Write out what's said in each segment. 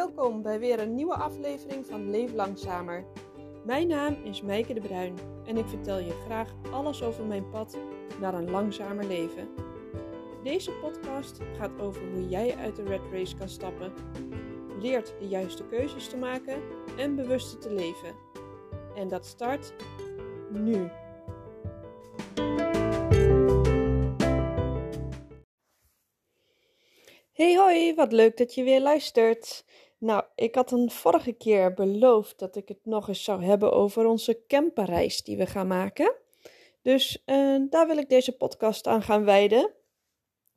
Welkom bij weer een nieuwe aflevering van Leef Langzamer. Mijn naam is Meike de Bruin en ik vertel je graag alles over mijn pad naar een langzamer leven. Deze podcast gaat over hoe jij uit de red race kan stappen, leert de juiste keuzes te maken en bewuster te leven. En dat start nu. Hey hoi, wat leuk dat je weer luistert. Nou, ik had een vorige keer beloofd dat ik het nog eens zou hebben over onze camperreis die we gaan maken. Dus uh, daar wil ik deze podcast aan gaan wijden.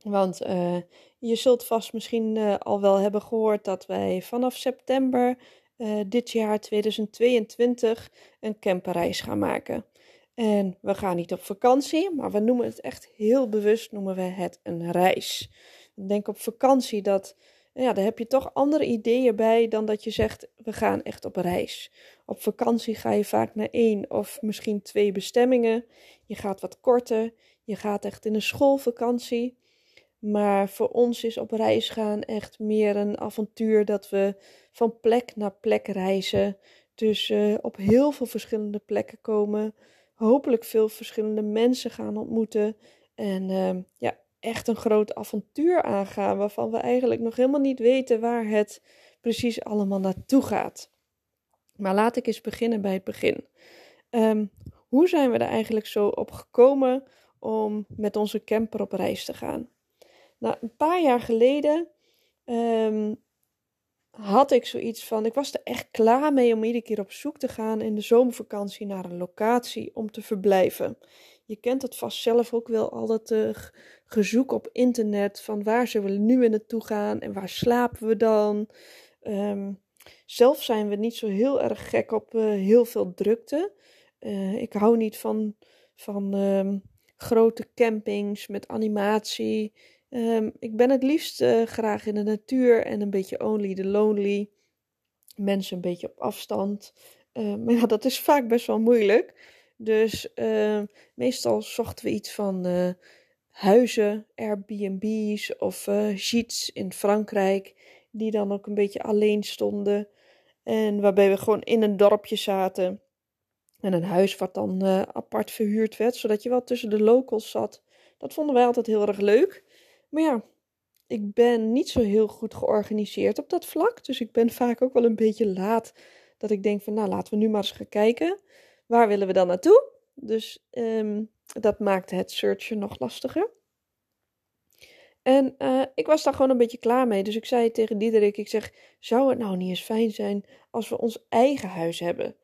Want uh, je zult vast misschien uh, al wel hebben gehoord dat wij vanaf september dit jaar 2022 een camperreis gaan maken. En we gaan niet op vakantie, maar we noemen het echt heel bewust noemen we het een reis. Denk op vakantie dat ja, daar heb je toch andere ideeën bij dan dat je zegt we gaan echt op reis. Op vakantie ga je vaak naar één of misschien twee bestemmingen. Je gaat wat korter. Je gaat echt in een schoolvakantie. Maar voor ons is op reis gaan echt meer een avontuur dat we van plek naar plek reizen. Dus uh, op heel veel verschillende plekken komen. Hopelijk veel verschillende mensen gaan ontmoeten. En uh, ja, echt een groot avontuur aangaan waarvan we eigenlijk nog helemaal niet weten waar het precies allemaal naartoe gaat. Maar laat ik eens beginnen bij het begin. Um, hoe zijn we er eigenlijk zo op gekomen om met onze camper op reis te gaan? Nou, een paar jaar geleden um, had ik zoiets van: ik was er echt klaar mee om iedere keer op zoek te gaan in de zomervakantie naar een locatie om te verblijven. Je kent het vast zelf ook wel, al dat uh, gezoek op internet van waar zullen we nu naartoe gaan en waar slapen we dan. Um, zelf zijn we niet zo heel erg gek op uh, heel veel drukte. Uh, ik hou niet van, van um, grote campings met animatie. Um, ik ben het liefst uh, graag in de natuur en een beetje only the lonely. Mensen een beetje op afstand. maar ja, dat is vaak best wel moeilijk. Dus meestal zochten we iets van huizen, Airbnb's of uh, in Frankrijk, die dan ook een beetje alleen stonden. En waarbij we gewoon in een dorpje zaten. En een huis wat dan apart verhuurd werd, zodat je wel tussen de locals zat. Dat vonden wij altijd heel erg leuk. Maar ja, ik ben niet zo heel goed georganiseerd op dat vlak. Dus ik ben vaak ook wel een beetje laat. Dat ik denk van nou laten we nu maar eens gaan kijken. Waar willen we dan naartoe? Dus um, dat maakte het searchen nog lastiger. En uh, ik was daar gewoon een beetje klaar mee. Dus ik zei tegen Diederik, ik zeg, zou het nou niet eens fijn zijn als we ons eigen huis hebben?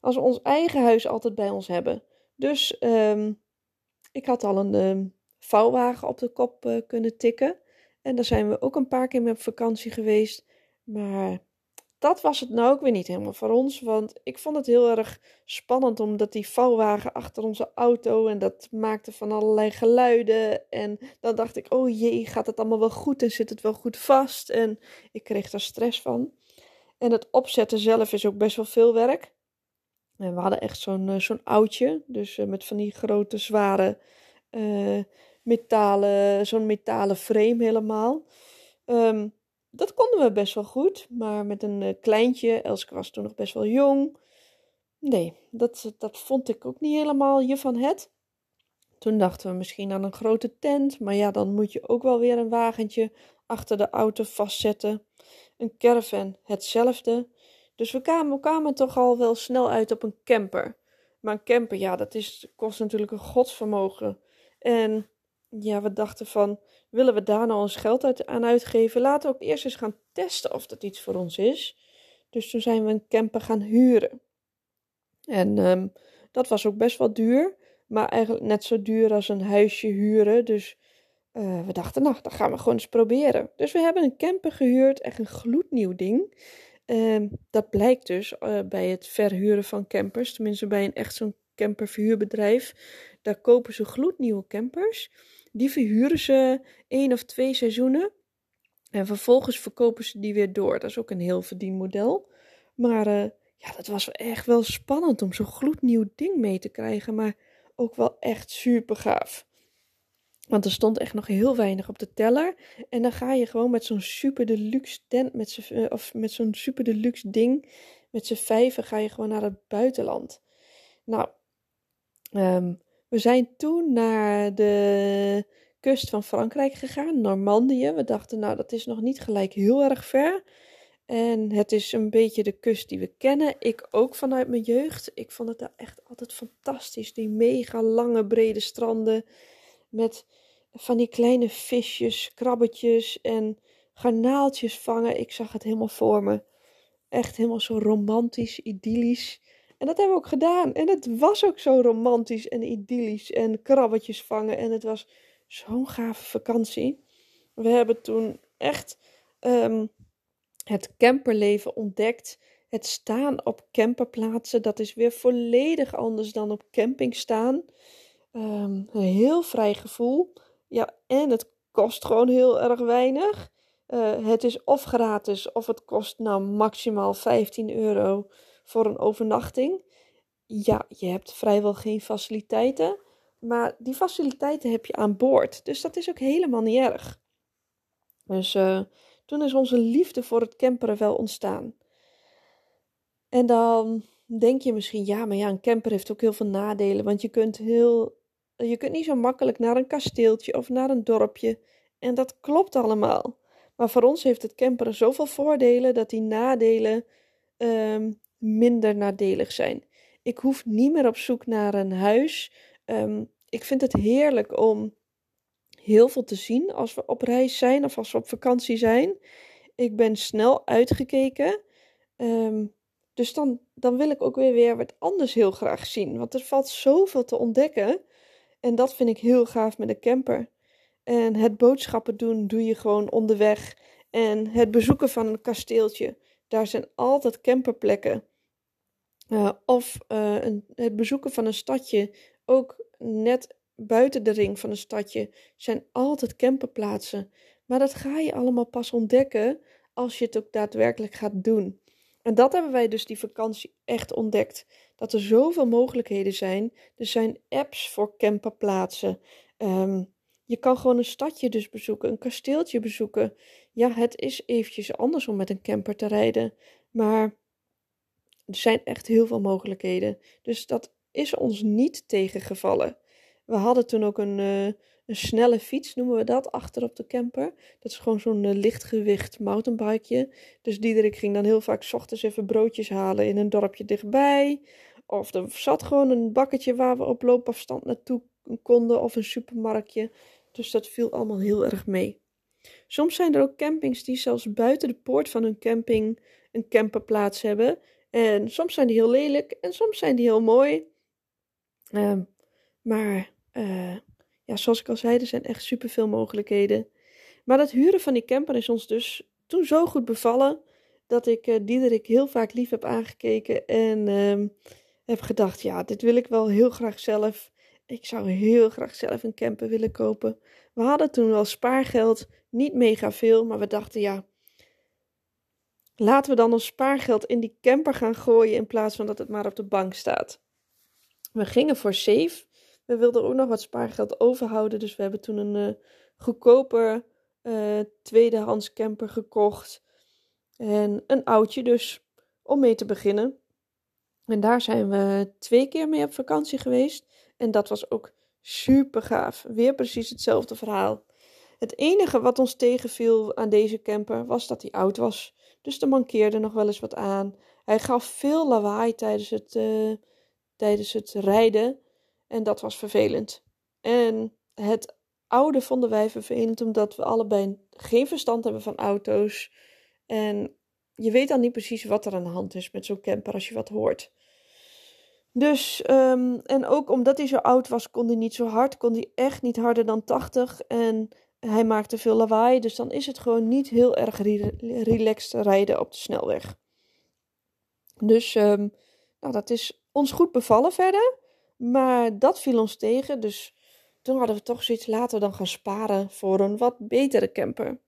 Als we ons eigen huis altijd bij ons hebben. Dus um, ik had al een um, vouwwagen op de kop uh, kunnen tikken. En daar zijn we ook een paar keer mee op vakantie geweest. Maar dat was het nou ook weer niet helemaal voor ons. Want ik vond het heel erg spannend, omdat die vouwwagen achter onze auto. En dat maakte van allerlei geluiden. En dan dacht ik: oh jee, gaat het allemaal wel goed en zit het wel goed vast? En ik kreeg daar stress van. En het opzetten zelf is ook best wel veel werk. En we hadden echt zo'n uh, zo'n oudje. Dus uh, met van die grote, zware uh, metalen, zo'n metalen frame helemaal. Um, dat konden we best wel goed, maar met een uh, kleintje, Elske was toen nog best wel jong. Nee, dat, dat vond ik ook niet helemaal je van het. Toen dachten we misschien aan een grote tent, maar ja, dan moet je ook wel weer een wagentje achter de auto vastzetten. Een caravan, hetzelfde. Dus we kwamen, kwamen toch al wel snel uit op een camper. Maar een camper, ja, dat is, kost natuurlijk een godsvermogen. En ja, we dachten van, willen we daar nou ons geld uit, aan uitgeven? Laten we ook eerst eens gaan testen of dat iets voor ons is. Dus toen zijn we een camper gaan huren. En um, dat was ook best wel duur, maar eigenlijk net zo duur als een huisje huren. Dus uh, we dachten, nou, dat gaan we gewoon eens proberen. Dus we hebben een camper gehuurd, echt een gloednieuw ding. Um, dat blijkt dus uh, bij het verhuren van campers, tenminste bij een echt zo'n camperverhuurbedrijf. Daar kopen ze gloednieuwe campers. Die verhuren ze één of twee seizoenen. En vervolgens verkopen ze die weer door. Dat is ook een heel verdienmodel. Maar uh, ja, dat was echt wel spannend om zo'n gloednieuw ding mee te krijgen. Maar ook wel echt super gaaf. Want er stond echt nog heel weinig op de teller. En dan ga je gewoon met zo'n super deluxe tent, met eh, of met zo'n super deluxe ding, met z'n vijven ga je gewoon naar het buitenland. Nou, ehm, we zijn toen naar de kust van Frankrijk gegaan, Normandië. We dachten, nou, dat is nog niet gelijk heel erg ver. En het is een beetje de kust die we kennen. Ik ook vanuit mijn jeugd. Ik vond het daar echt altijd fantastisch. Die mega lange, brede stranden. Met van die kleine visjes, krabbetjes en garnaaltjes vangen. Ik zag het helemaal voor me. Echt helemaal zo romantisch, idyllisch. En dat hebben we ook gedaan. En het was ook zo romantisch en idyllisch. En krabbetjes vangen. En het was zo'n gave vakantie. We hebben toen echt ehm, het camperleven ontdekt. Het staan op camperplaatsen, dat is weer volledig anders dan op camping staan. Ehm, een heel vrij gevoel. Ja, en het kost gewoon heel erg weinig. Eh, het is of gratis of het kost nou maximaal 15 euro voor een overnachting. Ja, je hebt vrijwel geen faciliteiten, maar die faciliteiten heb je aan boord. Dus dat is ook helemaal niet erg. Dus eh, toen is onze liefde voor het camperen wel ontstaan. En dan denk je misschien, ja, maar ja, een camper heeft ook heel veel nadelen. Want je kunt, heel, je kunt niet zo makkelijk naar een kasteeltje of naar een dorpje. En dat klopt allemaal. Maar voor ons heeft het camperen zoveel voordelen dat die nadelen ehm, minder nadelig zijn. Ik hoef niet meer op zoek naar een huis. Ehm, ik vind het heerlijk om heel veel te zien als we op reis zijn of als we op vakantie zijn. Ik ben snel uitgekeken. Ehm, dus dan, dan wil ik ook weer, weer wat anders heel graag zien. Want er valt zoveel te ontdekken. En dat vind ik heel gaaf met een camper. En het boodschappen doen doe je gewoon onderweg. En het bezoeken van een kasteeltje. Daar zijn altijd camperplekken. Uh, of uh, een, het bezoeken van een stadje. Ook net buiten de ring van een stadje zijn altijd camperplaatsen. Maar dat ga je allemaal pas ontdekken als je het ook daadwerkelijk gaat doen. En dat hebben wij dus die vakantie echt ontdekt. Dat er zoveel mogelijkheden zijn. Er zijn apps voor camperplaatsen. Um, je kan gewoon een stadje dus bezoeken, een kasteeltje bezoeken. Ja, het is eventjes anders om met een camper te rijden. Maar er zijn echt heel veel mogelijkheden. Dus dat is ons niet tegengevallen. We hadden toen ook een, uh, een snelle fiets, noemen we dat, achter op de camper. Dat is gewoon zo'n uh, lichtgewicht mountainbikeje. Dus Diederik ging dan heel vaak ochtends even broodjes halen in een dorpje dichtbij. Of er zat gewoon een bakketje waar we op loopafstand naartoe konden of een supermarktje. Dus dat viel allemaal heel erg mee. Soms zijn er ook campings die zelfs buiten de poort van hun camping een camperplaats hebben. En soms zijn die heel lelijk en soms zijn die heel mooi. Uh, maar uh, ja, zoals ik al zei, er zijn echt superveel mogelijkheden. Maar dat huren van die camper is ons dus toen zo goed bevallen dat ik uh, Diederik heel vaak lief heb aangekeken en uh, heb gedacht, ja, dit wil ik wel heel graag zelf. Ik zou heel graag zelf een camper willen kopen. We hadden toen wel spaargeld, niet mega veel, maar we dachten, ja, laten we dan ons spaargeld in die camper gaan gooien in plaats van dat het maar op de bank staat. We gingen voor safe. We wilden ook nog wat spaargeld overhouden, dus we hebben toen een uh, goedkoper uh, tweedehands camper gekocht. En een oudje dus, om mee te beginnen. En daar zijn we twee keer mee op vakantie geweest. En dat was ook super gaaf. Weer precies hetzelfde verhaal. Het enige wat ons tegenviel aan deze camper was dat hij oud was. Dus er mankeerde nog wel eens wat aan. Hij gaf veel lawaai tijdens het, uh, tijdens het rijden. En dat was vervelend. En het oude vonden wij vervelend omdat we allebei geen verstand hebben van auto's. En je weet dan niet precies wat er aan de hand is met zo'n camper als je wat hoort. Dus, um, en ook omdat hij zo oud was, kon hij niet zo hard. Kon hij echt niet harder dan 80. En hij maakte veel lawaai. Dus dan is het gewoon niet heel erg re relaxed rijden op de snelweg. Dus, um, nou, dat is ons goed bevallen verder. Maar dat viel ons tegen. Dus toen hadden we toch zoiets laten dan gaan sparen voor een wat betere camper.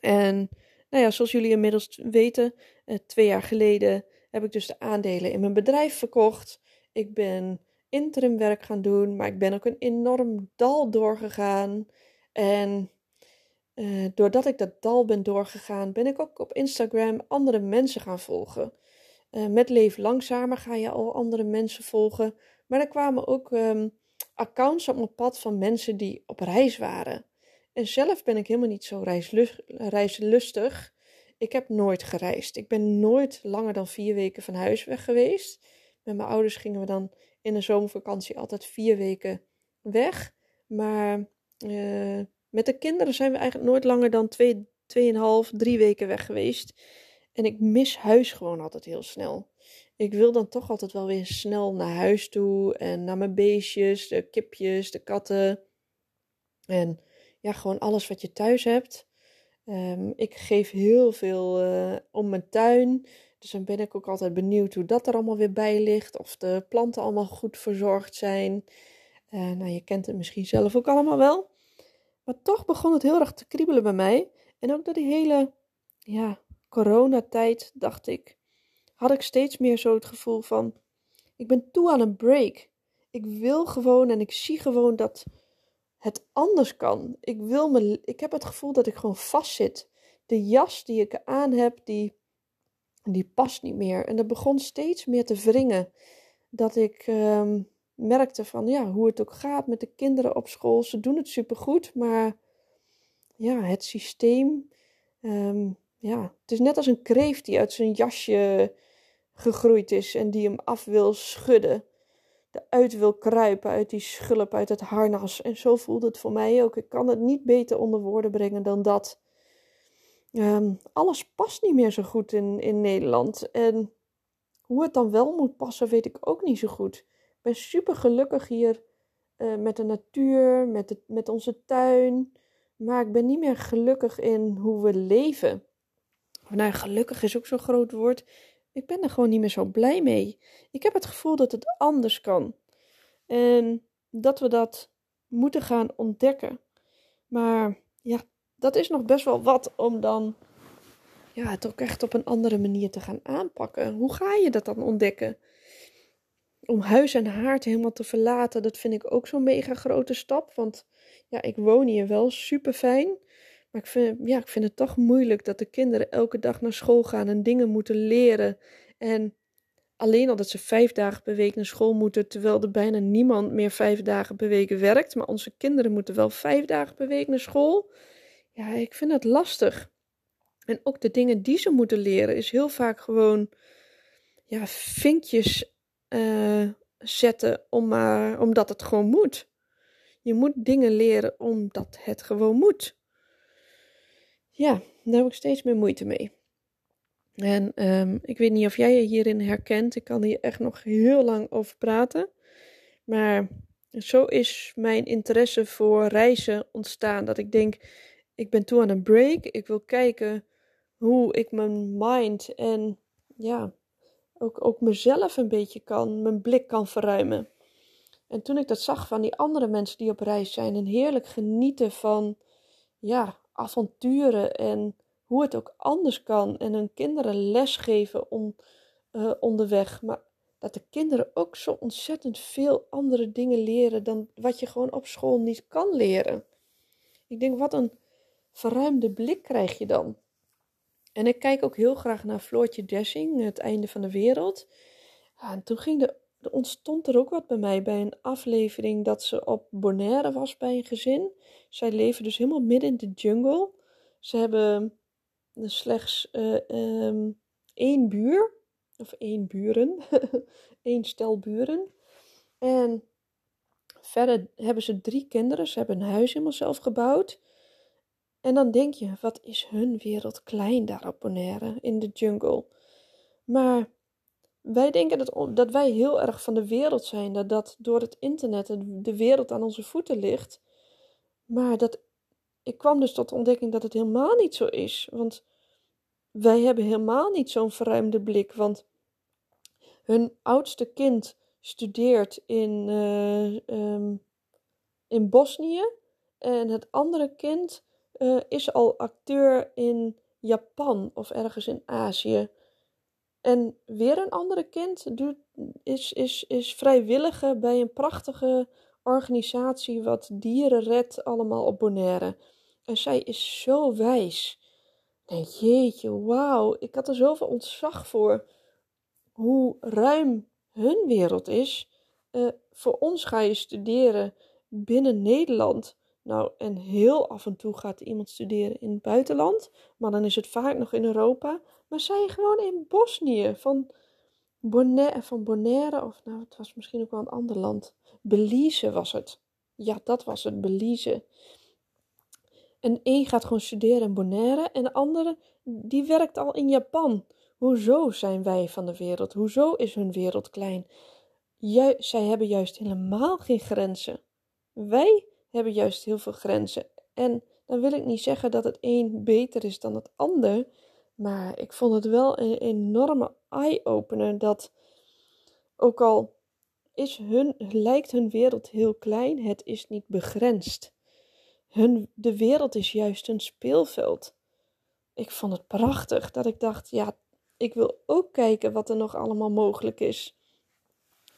En, nou ja, zoals jullie inmiddels weten, uh, twee jaar geleden heb ik dus de aandelen in mijn bedrijf verkocht. Ik ben interim werk gaan doen, maar ik ben ook een enorm dal doorgegaan. En uh, doordat ik dat dal ben doorgegaan, ben ik ook op Instagram andere mensen gaan volgen. Uh, met Leef Langzamer ga je al andere mensen volgen. Maar er kwamen ook um, accounts op mijn pad van mensen die op reis waren. En zelf ben ik helemaal niet zo reislustig. Ik heb nooit gereisd. Ik ben nooit langer dan vier weken van huis weg geweest. Met mijn ouders gingen we dan in de zomervakantie altijd vier weken weg. Maar uh, met de kinderen zijn we eigenlijk nooit langer dan twee, tweeënhalf, drie weken weg geweest. En ik mis huis gewoon altijd heel snel. Ik wil dan toch altijd wel weer snel naar huis toe en naar mijn beestjes, de kipjes, de katten. En ja, gewoon alles wat je thuis hebt. Um, ik geef heel veel uh, om mijn tuin. Dus dan ben ik ook altijd benieuwd hoe dat er allemaal weer bij ligt. Of de planten allemaal goed verzorgd zijn. Uh, nou, je kent het misschien zelf ook allemaal wel. Maar toch begon het heel erg te kriebelen bij mij. En ook door die hele ja, coronatijd dacht ik, had ik steeds meer zo het gevoel van, ik ben toe aan een break. Ik wil gewoon en ik zie gewoon dat het anders kan. Ik, wil me, ik heb het gevoel dat ik gewoon vastzit. De jas die ik aan heb, die, die past niet meer. En dat begon steeds meer te wringen. Dat ik um, merkte van ja, hoe het ook gaat met de kinderen op school. Ze doen het supergoed, maar ja, het systeem. Um, ja, het is net als een kreeft die uit zijn jasje gegroeid is en die hem af wil schudden. Eruit wil kruipen uit die schulp, uit het harnas. En zo voelde het voor mij ook. Ik kan het niet beter onder woorden brengen dan dat. Um, alles past niet meer zo goed in, in Nederland. En hoe het dan wel moet passen, weet ik ook niet zo goed ben super gelukkig hier uh, met de natuur, met, de, met onze tuin. Maar ik ben niet meer gelukkig in hoe we leven. Nou, gelukkig is ook zo'n groot woord. Ik ben er gewoon niet meer zo blij mee. Ik heb het gevoel dat het anders kan. En dat we dat moeten gaan ontdekken. Maar ja, dat is nog best wel wat om dan ja, het ook echt op een andere manier te gaan aanpakken. Hoe ga je dat dan ontdekken? Om huis en haard helemaal te verlaten, dat vind ik ook zo'n mega grote stap. Want ja, ik woon hier wel super fijn. Maar ik vind, ja, ik vind het toch moeilijk dat de kinderen elke dag naar school gaan en dingen moeten leren. En alleen al dat ze vijf dagen per week naar school moeten, terwijl er bijna niemand meer vijf dagen per week werkt. Maar onze kinderen moeten wel vijf dagen per week naar school. Ja, ik vind het lastig. En ook de dingen die ze moeten leren is heel vaak gewoon ja, vinkjes uh, zetten om maar, omdat het gewoon moet. Je moet dingen leren omdat het gewoon moet. Ja, daar heb ik steeds meer moeite mee. En um, ik weet niet of jij je hierin herkent. Ik kan hier echt nog heel lang over praten. Maar zo is mijn interesse voor reizen ontstaan. Dat ik denk, ik ben toe aan een break. Ik wil kijken hoe ik mijn mind en ja, ook, ook mezelf een beetje kan, mijn blik kan verruimen. En toen ik dat zag van die andere mensen die op reis zijn en heerlijk genieten van ja, avonturen en hoe het ook anders kan en hun kinderen lesgeven om, uh, onderweg, maar dat de kinderen ook zo ontzettend veel andere dingen leren dan wat je gewoon op school niet kan leren. Ik denk, wat een verruimde blik krijg je dan. En ik kijk ook heel graag naar Floortje Dessing, Het Einde van de Wereld. en toen ging de, ontstond er ook wat bij mij bij een aflevering dat ze op Bonaire was bij een gezin. Zij leven dus helemaal midden in de jungle. Ze hebben slechts uh, één buur, of één buren, één stel buren. En verder hebben ze drie kinderen. Ze hebben een huis helemaal zelf gebouwd. En dan denk je, wat is hun wereld klein daar op Bonaire, in de jungle. Maar wij denken dat, dat wij heel erg van de wereld zijn, dat, dat door het internet de wereld aan onze voeten ligt. Maar dat, ik kwam dus tot de ontdekking dat het helemaal niet zo is. Want wij hebben helemaal niet zo'n verruimde blik. Want hun oudste kind studeert in, uh, in Bosnië. En het andere kind uh, is al acteur in Japan of ergens in Azië. En weer een andere kind doet, is, is, is vrijwillige bij een prachtige organisatie wat dieren redt allemaal op Bonaire. En zij is zo wijs. denk, jeetje, wauw. Ik had er zoveel ontzag voor hoe ruim hun wereld is. Uh, voor ons ga je studeren binnen Nederland. Nou, en heel af en toe gaat iemand studeren in het buitenland. Maar dan is het vaak nog in Europa. Maar zij gewoon in Bosnië. Van Bonaire, van Bonaire, of nou, het was misschien ook wel een ander land. Belize was het. Ja, dat was het, Belize. En één gaat gewoon studeren in Bonaire en de andere die werkt al in Japan. Hoezo zijn wij van de wereld? Hoezo is hun wereld klein? Ju zij hebben juist helemaal geen grenzen. Wij hebben juist heel veel grenzen. En dan wil ik niet zeggen dat het een beter is dan het ander. Maar ik vond het wel een enorme eye-opener dat ook al is hun, lijkt hun wereld heel klein, het is niet begrensd. Hun, de wereld is juist een speelveld. Ik vond het prachtig dat ik dacht, ja, ik wil ook kijken wat er nog allemaal mogelijk is.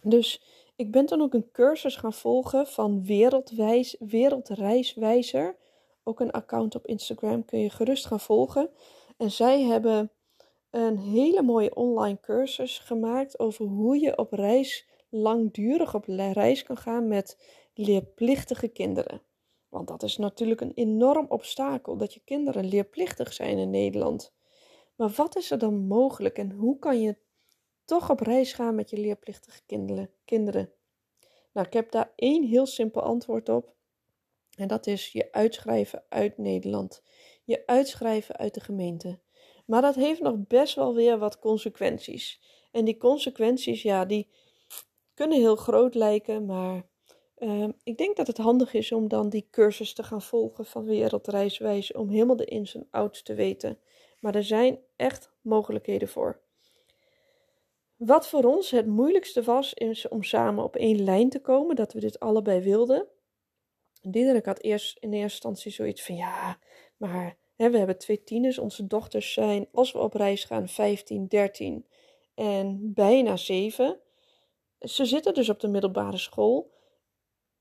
Dus ik ben toen ook een cursus gaan volgen van Wereldwijs, Wereldreiswijzer. Ook een account op Instagram kun je gerust gaan volgen. En zij hebben een hele mooie online cursus gemaakt over hoe je op reis langdurig op reis kan gaan met leerplichtige kinderen. Want dat is natuurlijk een enorm obstakel dat je kinderen leerplichtig zijn in Nederland. Maar wat is er dan mogelijk en hoe kan je toch op reis gaan met je leerplichtige kinderen? Nou, ik heb daar één heel simpel antwoord op. En dat is je uitschrijven uit Nederland. Je uitschrijven uit de gemeente. Maar dat heeft nog best wel weer wat consequenties. En die consequenties, ja, die kunnen heel groot lijken, maar uh, ik denk dat het handig is om dan die cursus te gaan volgen van Wereldreiswijze, om helemaal de ins en outs te weten. Maar er zijn echt mogelijkheden voor. Wat voor ons het moeilijkste was, is om samen op één lijn te komen, dat we dit allebei wilden. Diederik had eerst in eerste instantie zoiets van ja, maar hè, we hebben twee tieners. Onze dochters zijn, als we op reis gaan, 15, 13 en bijna 7. Ze zitten dus op de middelbare school.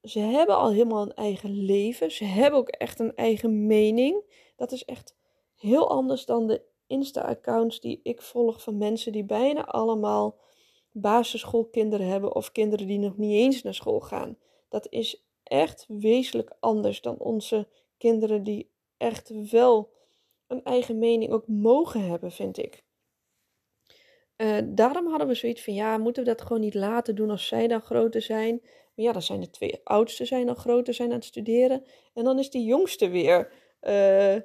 Ze hebben al helemaal een eigen leven. Ze hebben ook echt een eigen mening. Dat is echt heel anders dan de Insta-accounts die ik volg van mensen die bijna allemaal basisschoolkinderen hebben of kinderen die nog niet eens naar school gaan. Dat is echt wezenlijk anders dan onze kinderen die echt wel een eigen mening ook mogen hebben, vind ik. Uh, daarom hadden we zoiets van, ja, moeten we dat gewoon niet laten doen als zij dan groter zijn? Ja, dan zijn de twee oudste zijn dan groter zijn aan het studeren. En dan is die jongste weer uh,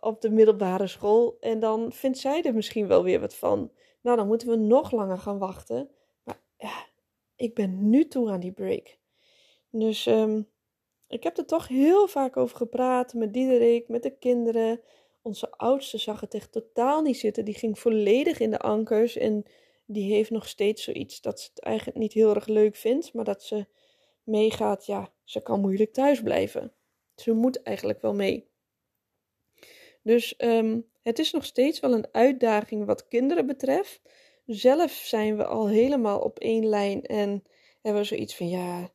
op de middelbare school. En dan vindt zij er misschien wel weer wat van. Nou, dan moeten we nog langer gaan wachten. Maar ja, ik ben nu toe aan die break. Dus um, ik heb er toch heel vaak over gepraat met Diederik, met de kinderen. Onze oudste zag het echt totaal niet zitten. Die ging volledig in de ankers. En die heeft nog steeds zoiets dat ze het eigenlijk niet heel erg leuk vindt. Maar dat ze meegaat. Ja, ze kan moeilijk thuis blijven. Ze moet eigenlijk wel mee. Dus um, het is nog steeds wel een uitdaging wat kinderen betreft. Zelf zijn we al helemaal op één lijn en hebben we zoiets van ja,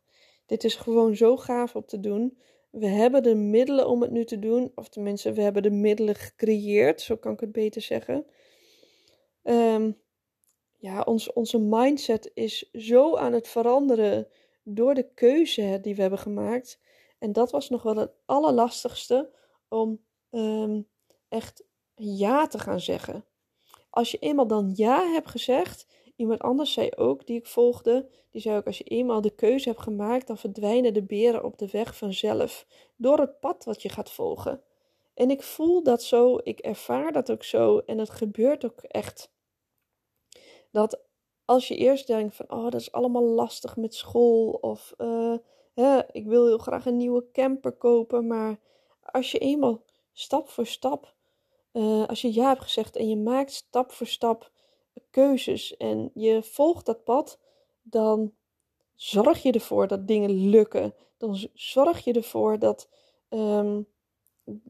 dit is gewoon zo gaaf om te doen. We hebben de middelen om het nu te doen, of tenminste, we hebben de middelen gecreëerd, zo kan ik het beter zeggen. Um, ja, ons, onze mindset is zo aan het veranderen door de keuze die we hebben gemaakt. En dat was nog wel het allerlastigste om um, echt ja te gaan zeggen. Als je eenmaal dan ja hebt gezegd, iemand anders zei ook, die ik volgde, die zei ook, als je eenmaal de keuze hebt gemaakt, dan verdwijnen de beren op de weg vanzelf, door het pad wat je gaat volgen. En ik voel dat zo, ik ervaar dat ook zo en het gebeurt ook echt. Dat als je eerst denkt van, oh, dat is allemaal lastig met school of uh, hè, ik wil heel graag een nieuwe camper kopen, maar als je eenmaal stap voor stap uh, als je ja hebt gezegd en je maakt stap voor stap keuzes en je volgt dat pad, dan zorg je ervoor dat dingen lukken. Dan zorg je ervoor dat, um,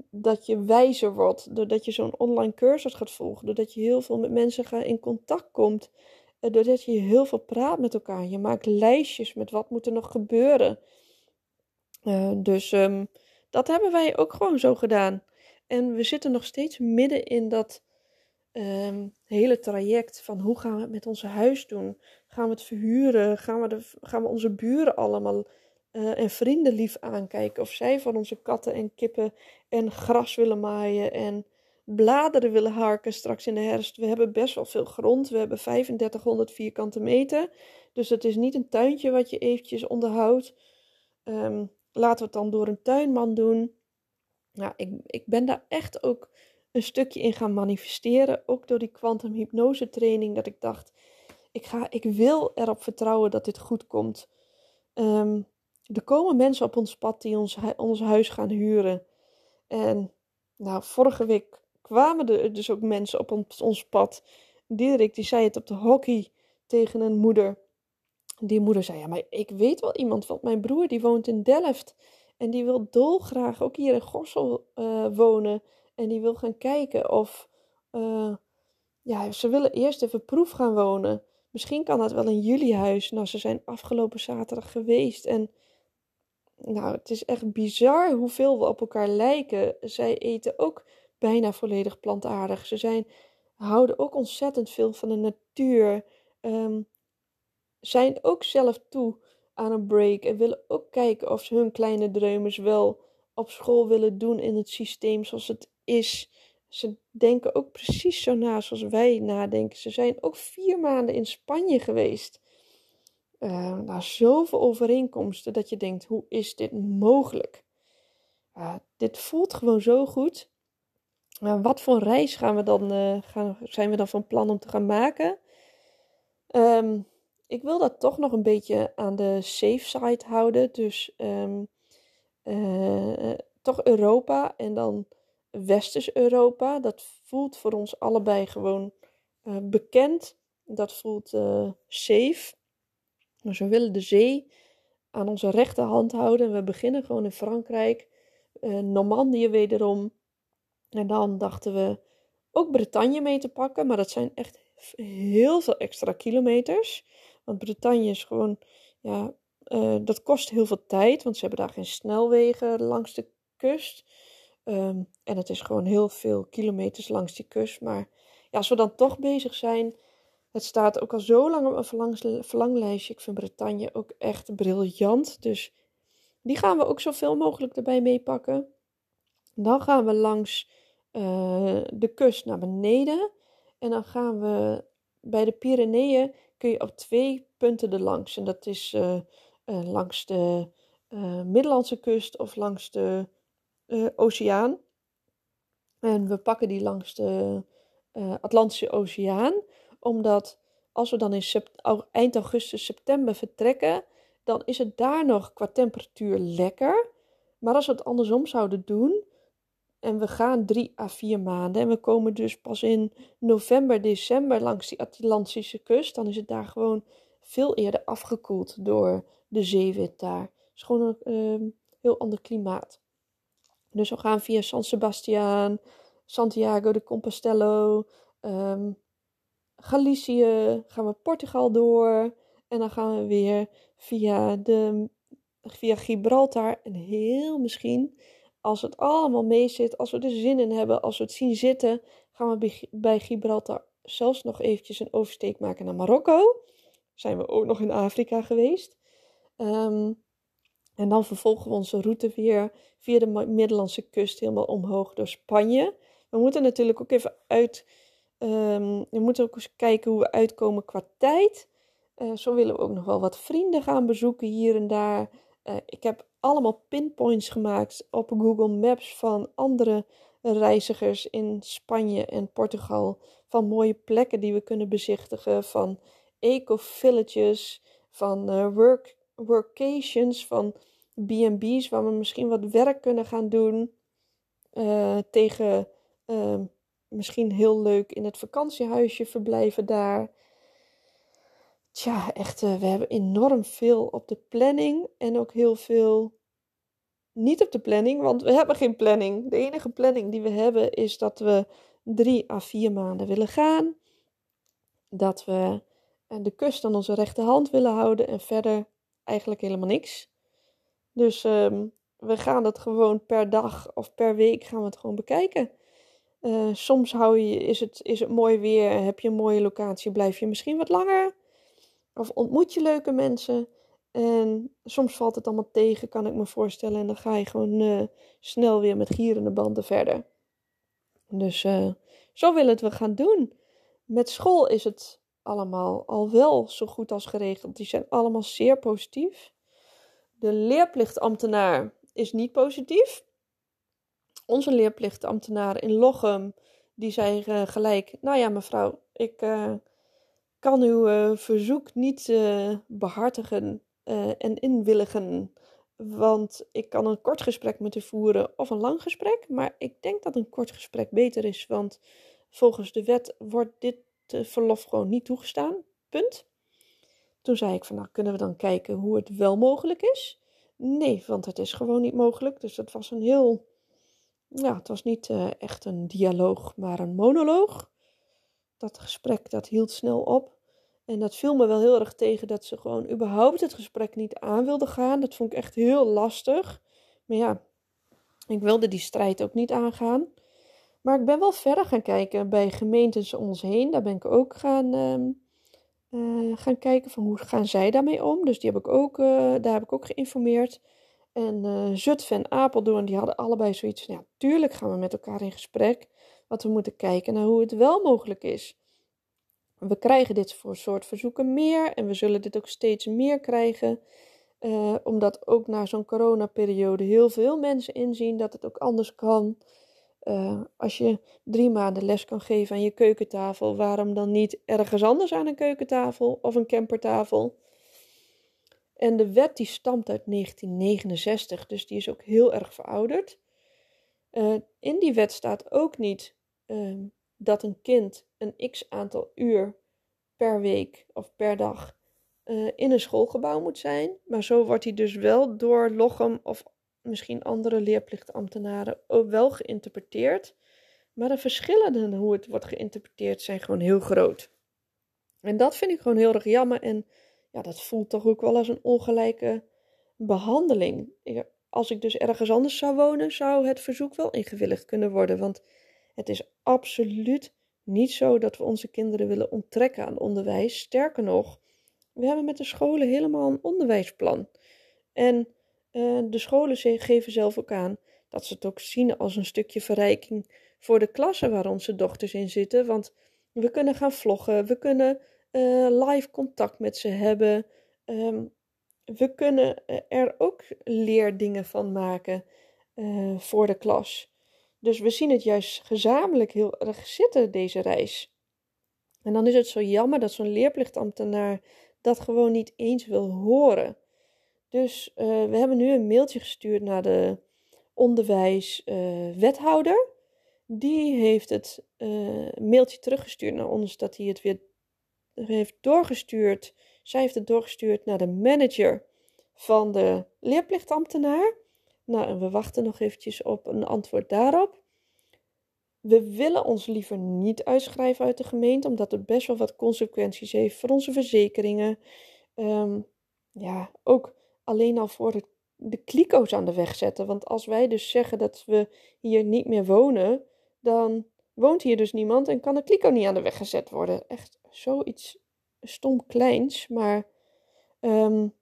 dat je wijzer wordt, doordat je zo'n online cursus gaat volgen, doordat je heel veel met mensen in contact komt, eh, doordat je heel veel praat met elkaar. Je maakt lijstjes met wat moet er nog gebeuren. Uh, dus um, dat hebben wij ook gewoon zo gedaan. En we zitten nog steeds midden in dat um, hele traject van hoe gaan we het met ons huis doen? Gaan we het verhuren? Gaan we, de, gaan we onze buren allemaal uh, en vrienden lief aankijken? Of zij van onze katten en kippen en gras willen maaien en bladeren willen harken straks in de herfst? We hebben best wel veel grond. We hebben 3500 vierkante meter. Dus het is niet een tuintje wat je eventjes onderhoudt. Um, laten we het dan door een tuinman doen. Nou, ik, ik ben daar echt ook een stukje in gaan manifesteren. Ook door die quantum hypnose training. Dat ik dacht, ik, ga, ik wil erop vertrouwen dat dit goed komt. Um, er komen mensen op ons pad die ons, ons huis gaan huren. En nou, vorige week kwamen er dus ook mensen op ons, ons pad. Dirk, die zei het op de hockey tegen een moeder. Die moeder zei, ja, maar ik weet wel iemand, want mijn broer die woont in Delft. En die wil dolgraag ook hier in Gorsel uh, wonen. En die wil gaan kijken of, uh, ja, ze willen eerst even proef gaan wonen. Misschien kan dat wel in jullie huis. Nou, ze zijn afgelopen zaterdag geweest en nou, het is echt bizar hoeveel we op elkaar lijken. Zij eten ook bijna volledig plantaardig. Ze zijn, houden ook ontzettend veel van de natuur. Um, zijn ook zelf toe aan een break en willen ook kijken of ze hun kleine dreumers wel op school willen doen in het systeem zoals het is. Ze denken ook precies zo na zoals wij nadenken. Ze zijn ook vier maanden in Spanje geweest. Uh, nou, zoveel overeenkomsten dat je denkt: hoe is dit mogelijk? Uh, dit voelt gewoon zo goed. Uh, wat voor reis gaan we dan, eh, gaan, zijn we dan van plan om te gaan maken? Um, ik wil dat toch nog een beetje aan de safe side houden. Dus um, toch Europa en dan Westers-Europa. Dat voelt voor ons allebei gewoon bekend. Dat voelt safe. Dus we willen de zee aan onze rechterhand houden. We beginnen gewoon in Frankrijk, Normandië wederom. En dan dachten we ook Bretagne mee te pakken, maar dat zijn echt heel veel extra kilometers. Want Bretagne is gewoon, ja, uh, dat kost heel veel tijd, want ze hebben daar geen snelwegen langs de kust. Um, en het is gewoon heel veel kilometers langs die kust. Maar ja, als we dan toch bezig zijn, het staat ook al zo lang op mijn verlanglijstje. Ik vind Bretagne ook echt briljant. Dus die gaan we ook zoveel mogelijk erbij meepakken. Dan gaan we langs uh, de kust naar beneden. En dan gaan we bij de Pyreneeën kun je op twee punten er langs. En dat is uh, uh, langs de Middellandse kust of langs de oceaan. En we pakken die langs de Atlantische Oceaan omdat als we dan in eind augustus, september vertrekken, dan is het daar nog qua temperatuur lekker. Maar als we het andersom zouden doen, en we gaan drie à vier maanden, en we komen dus pas in november, december langs die Atlantische kust, dan is het daar gewoon veel eerder afgekoeld door de zeewind daar. Het is gewoon een uh, heel ander klimaat. Dus we gaan via San Sebastian, Santiago de Compostela, um, Galicië, gaan we Portugal door. En dan gaan we weer via, de, via Gibraltar. En heel misschien, als het allemaal mee zit, als we er zin in hebben, als we het zien zitten, gaan we bij Gibraltar zelfs nog eventjes een oversteek maken naar Marokko. Zijn we ook nog in Afrika geweest. Um, en dan vervolgen we onze route weer via de Middellandse kust helemaal omhoog door Spanje. We moeten natuurlijk ook even uit Um, we moeten ook eens kijken hoe we uitkomen qua tijd. Uh, zo willen we ook nog wel wat vrienden gaan bezoeken hier en daar. Uh, ik heb allemaal pinpoints gemaakt op Google Maps van andere reizigers in Spanje en Portugal. Van mooie plekken die we kunnen bezichtigen. Van eco-villages, van uh, work, workations, van B&B's waar we misschien wat werk kunnen gaan doen. tegen ehm, misschien heel leuk in het vakantiehuisje verblijven daar. Tja, echt, uh, we hebben enorm veel op de planning en ook heel veel niet op de planning, want we hebben geen planning. De enige planning die we hebben is dat we drie à vier maanden willen gaan. Dat we de kust aan onze rechterhand willen houden en verder eigenlijk helemaal niks. Dus um, we gaan het gewoon per dag of per week gaan we het gewoon bekijken. Uh, soms hou je, is, het, is het mooi weer, heb je een mooie locatie, blijf je misschien wat langer. Of ontmoet je leuke mensen. En soms valt het allemaal tegen, kan ik me voorstellen. En dan ga je gewoon uh, snel weer met gierende banden verder. Dus uh, zo willen we het gaan doen. Met school is het allemaal al wel zo goed als geregeld. Die zijn allemaal zeer positief. De leerplichtambtenaar is niet positief. Onze leerplichtambtenaar in Lochem, die zei uh, gelijk: Nou ja, mevrouw, ik kan uw uh, verzoek niet behartigen en inwilligen. Want ik kan een kort gesprek met u voeren of een lang gesprek. Maar ik denk dat een kort gesprek beter is. Want volgens de wet wordt dit verlof gewoon niet toegestaan. Punt. Toen zei ik van nou kunnen we dan kijken hoe het wel mogelijk is. Nee, want het is gewoon niet mogelijk. Dus dat was een heel. Ja, het was niet echt een dialoog, maar een monoloog. Dat gesprek dat hield snel op. En dat viel me wel heel erg tegen dat ze gewoon überhaupt het gesprek niet aan wilde gaan. Dat vond ik echt heel lastig. Maar ja, ik wilde die strijd ook niet aangaan. Maar ik ben wel verder gaan kijken bij gemeentes om ons heen. Daar ben ik ook gaan, uh, gaan kijken van hoe gaan zij daarmee om. Dus die heb ik ook, uh, daar heb ik ook geïnformeerd. En uh, Zutphen en Apeldoorn, die hadden allebei zoiets van, ja, tuurlijk gaan we met elkaar in gesprek. Want we moeten kijken naar hoe het wel mogelijk is. We krijgen dit voor soort verzoeken meer en we zullen dit ook steeds meer krijgen. Uh, omdat ook na zo'n coronaperiode heel veel mensen inzien dat het ook anders kan. Uh, als je drie maanden les kan geven aan je keukentafel, waarom dan niet ergens anders aan een keukentafel of een campertafel? En de wet die stamt uit 1969, dus die is ook heel erg verouderd. Uh, in die wet staat ook niet uh, dat een kind een x aantal uur per week of per dag uh, in een schoolgebouw moet zijn. Maar zo wordt hij dus wel door Lochem of misschien andere leerplichtambtenaren ook wel geïnterpreteerd. Maar de verschillen in hoe het wordt geïnterpreteerd zijn gewoon heel groot. En dat vind ik gewoon heel erg jammer. En ja, dat voelt toch ook wel als een ongelijke behandeling. Als ik dus ergens anders zou wonen, zou het verzoek wel ingewilligd kunnen worden. Want het is absoluut niet zo dat we onze kinderen willen onttrekken aan onderwijs. Sterker nog, we hebben met de scholen helemaal een onderwijsplan. En uh, de scholen geven zelf ook aan dat ze het ook zien als een stukje verrijking voor de klassen waar onze dochters in zitten. Want we kunnen gaan vloggen, we kunnen uh, live contact met ze hebben. Um, we kunnen eh, er ook leerdingen van maken voor de klas. Dus we zien het juist gezamenlijk heel erg zitten, deze reis. En dan is het zo jammer dat zo'n leerplichtambtenaar dat gewoon niet eens wil horen. Dus uh, we hebben nu een mailtje gestuurd naar de onderwijswethouder. Uh, die heeft het uh, mailtje teruggestuurd naar ons dat hij het weer heeft doorgestuurd. Zij heeft het doorgestuurd naar de manager van de leerplichtambtenaar. Nou, en we wachten nog eventjes op een antwoord daarop. We willen ons liever niet uitschrijven uit de gemeente, omdat het best wel wat consequenties heeft voor onze verzekeringen. Um, ja, ook alleen al voor de, de kliko's aan de weg zetten. Want als wij dus zeggen dat we hier niet meer wonen, dan woont hier dus niemand en kan de kliko niet aan de weg gezet worden. Echt zoiets stom kleins, maar um,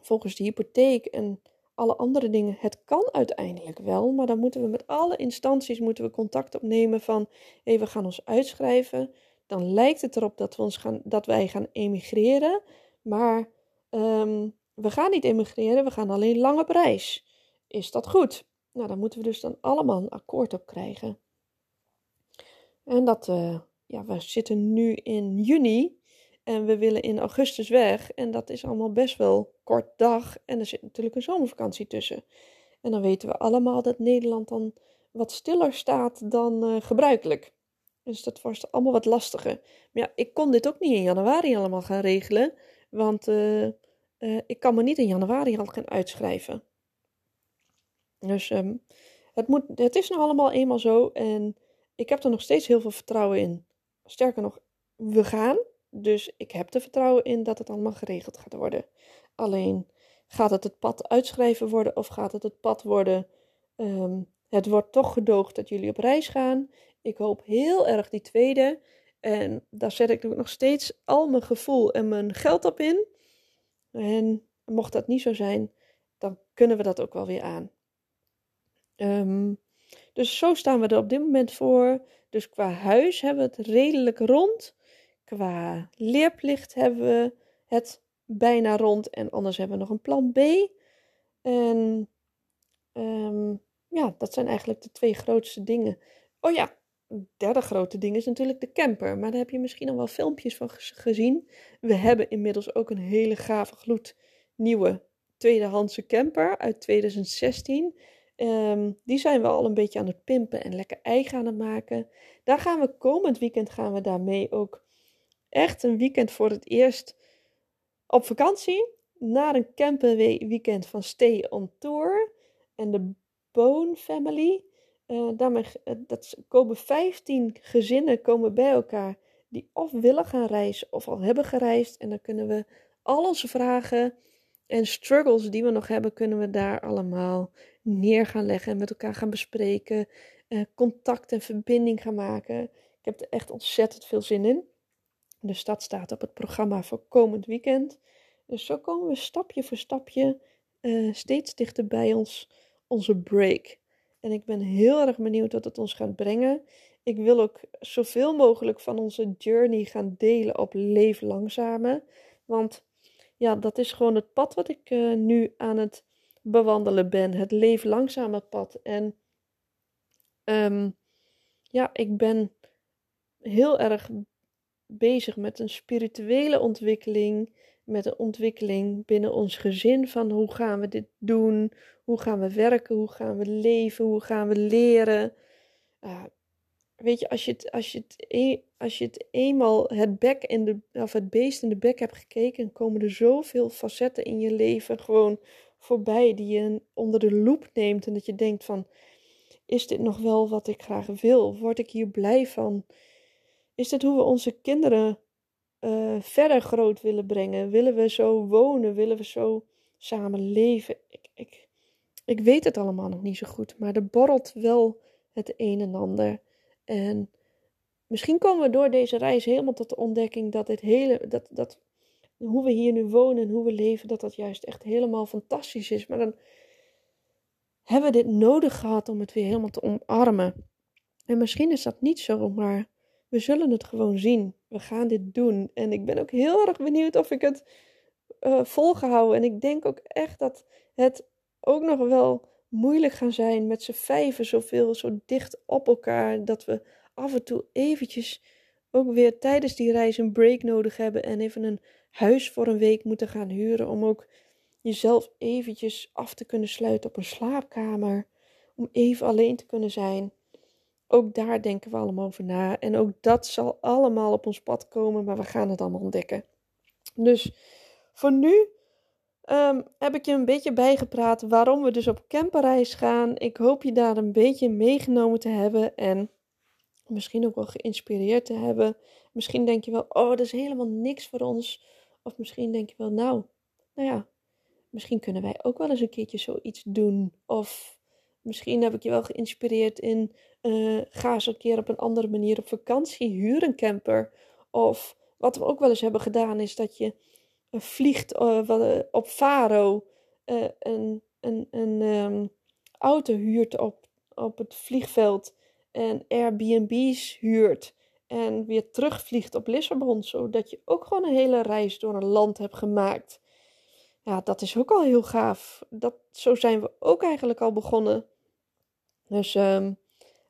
volgens de hypotheek en alle andere dingen, het kan uiteindelijk wel, maar dan moeten we met alle instanties moeten we contact opnemen van, hey, we gaan ons uitschrijven. Dan lijkt het erop dat, we ons gaan, dat wij gaan emigreren, maar um, we gaan niet emigreren, we gaan alleen lang op reis. Is dat goed? Nou, daar moeten we dus dan allemaal een akkoord op krijgen. En dat, uh, ja, we zitten nu in juni en we willen in augustus weg. En dat is allemaal best wel kort dag. En er zit natuurlijk een zomervakantie tussen. En dan weten we allemaal dat Nederland dan wat stiller staat dan uh, gebruikelijk. Dus dat was allemaal wat lastiger. Maar ja, ik kon dit ook niet in januari allemaal gaan regelen. Want uh, uh, ik kan me niet in januari al gaan uitschrijven. Dus ehm, het, moet, het is nog allemaal eenmaal zo en ik heb er nog steeds heel veel vertrouwen in. Sterker nog, we gaan. Dus ik heb er vertrouwen in dat het allemaal geregeld gaat worden. Alleen gaat het het pad uitschrijven worden of gaat het het pad worden? Ehm, het wordt toch gedoogd dat jullie op reis gaan. Ik hoop heel erg die tweede. En daar zet ik nog steeds al mijn gevoel en mijn geld op in. En mocht dat niet zo zijn, dan kunnen we dat ook wel weer aan. Um, dus zo staan we er op dit moment voor. Dus qua huis hebben we het redelijk rond. Qua leerplicht hebben we het bijna rond. En anders hebben we nog een plan B. En um, ja, dat zijn eigenlijk de twee grootste dingen. Oh ja, derde grote ding is natuurlijk de camper. Maar daar heb je misschien al wel filmpjes van gezien. We hebben inmiddels ook een hele gave gloed nieuwe tweedehandse camper uit 2016. Ehm, die zijn we al een beetje aan het pimpen en lekker eigen aan het maken. Daar gaan we komend weekend gaan we daarmee ook echt een weekend voor het eerst op vakantie. Naar een camperweekend van Stay on Tour. En de Bone Family. Uh, daarmee, uh, dat komen 15 gezinnen komen bij elkaar die of willen gaan reizen of al hebben gereisd. En dan kunnen we al onze vragen en struggles die we nog hebben, kunnen we daar allemaal neer gaan leggen en met elkaar gaan bespreken. Uh, contact en verbinding gaan maken. Ik heb er echt ontzettend veel zin in. Dus dat staat op het programma voor komend weekend. Dus zo komen we stapje voor stapje uh, steeds dichter bij ons, onze break. En ik ben heel erg benieuwd wat het ons gaat brengen. Ik wil ook zoveel mogelijk van onze journey gaan delen op Leef Langzamer. Want ja, dat is gewoon het pad wat ik uh, nu aan het bewandelen ben. Het leef langzame pad. En um, ja, ik ben heel erg bezig met een spirituele ontwikkeling. Met een ontwikkeling binnen ons gezin van hoe gaan we dit doen? Hoe gaan we werken? Hoe gaan we leven? Hoe gaan we leren? Uh, weet je, als je het, als je het, als je het eenmaal het, bek in de, of het beest in de bek hebt gekeken, komen er zoveel facetten in je leven gewoon voorbij die je onder de loep neemt. En dat je denkt van, is dit nog wel wat ik graag wil? Word ik hier blij van? Is dit hoe we onze kinderen uh, verder groot willen brengen? Willen we zo wonen? Willen we zo samen leven? Ik, ik, ik weet het allemaal nog niet zo goed, maar er borrelt wel het een en ander. En misschien komen we door deze reis helemaal tot de ontdekking dat dit hele, dat, dat hoe we hier nu wonen en hoe we leven, dat dat juist echt helemaal fantastisch is. Maar dan hebben we dit nodig gehad om het weer helemaal te omarmen. En misschien is dat niet zo, maar we zullen het gewoon zien. We gaan dit doen. En ik ben ook heel erg benieuwd of ik het uh, volgehouden. En ik denk ook echt dat het ook nog wel moeilijk gaan zijn met z'n vijven zoveel, zo dicht op elkaar. Dat we af en toe eventjes ook weer tijdens die reis een break nodig hebben en even een huis voor een week moeten gaan huren om ook jezelf eventjes af te kunnen sluiten op een slaapkamer, om even alleen te kunnen zijn. Ook daar denken we allemaal over na en ook dat zal allemaal op ons pad komen, maar we gaan het allemaal ontdekken. Dus voor nu um, heb ik je een beetje bijgepraat waarom we dus op camperreis gaan. Ik hoop je daar een beetje meegenomen te hebben en misschien ook wel geïnspireerd te hebben. Misschien denk je wel, oh, dat is helemaal niks voor ons. Of misschien denk je wel, nou, nou ja, misschien kunnen wij ook wel eens een keertje zoiets doen. Of misschien heb ik je wel geïnspireerd in, uh, ga eens een keer op een andere manier op vakantie, huur een camper. Of wat we ook wel eens hebben gedaan, is dat je vliegt uh, op Faro een, een, een um, auto huurt op, op het vliegveld en Airbnb's huurt en weer terugvliegt op Lissabon, zodat je ook gewoon een hele reis door een land hebt gemaakt. Ja, dat is ook al heel gaaf. Dat, zo zijn we ook eigenlijk al begonnen. Dus um,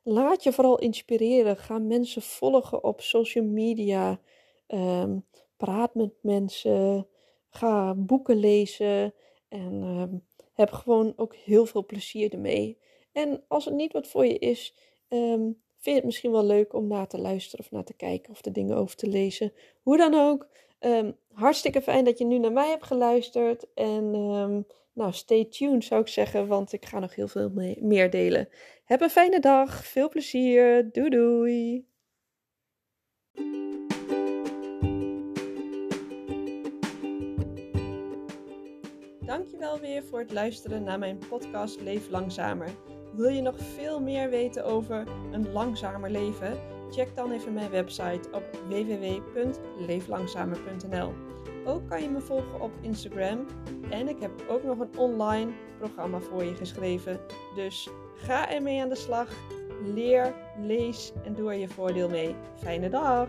laat je vooral inspireren. Ga mensen volgen op social media. Um, praat met mensen. Ga boeken lezen. En um, heb gewoon ook heel veel plezier ermee. En als het niet wat voor je is, vind je het misschien wel leuk om na te luisteren of naar te kijken of de dingen over te lezen. Hoe dan ook, ehm, hartstikke fijn dat je nu naar mij hebt geluisterd. En ehm, nou, stay tuned zou ik zeggen, want ik ga nog heel veel meer delen. Heb een fijne dag, veel plezier, doei doei! Dankjewel weer voor het luisteren naar mijn podcast Leef Langzamer. Wil je nog veel meer weten over een langzamer leven? Check dan even mijn website op www.leeflangzamer.nl. Ook kan je me volgen op Instagram en ik heb ook nog een online programma voor je geschreven. Dus ga ermee aan de slag. Leer, lees en doe er je voordeel mee. Fijne dag!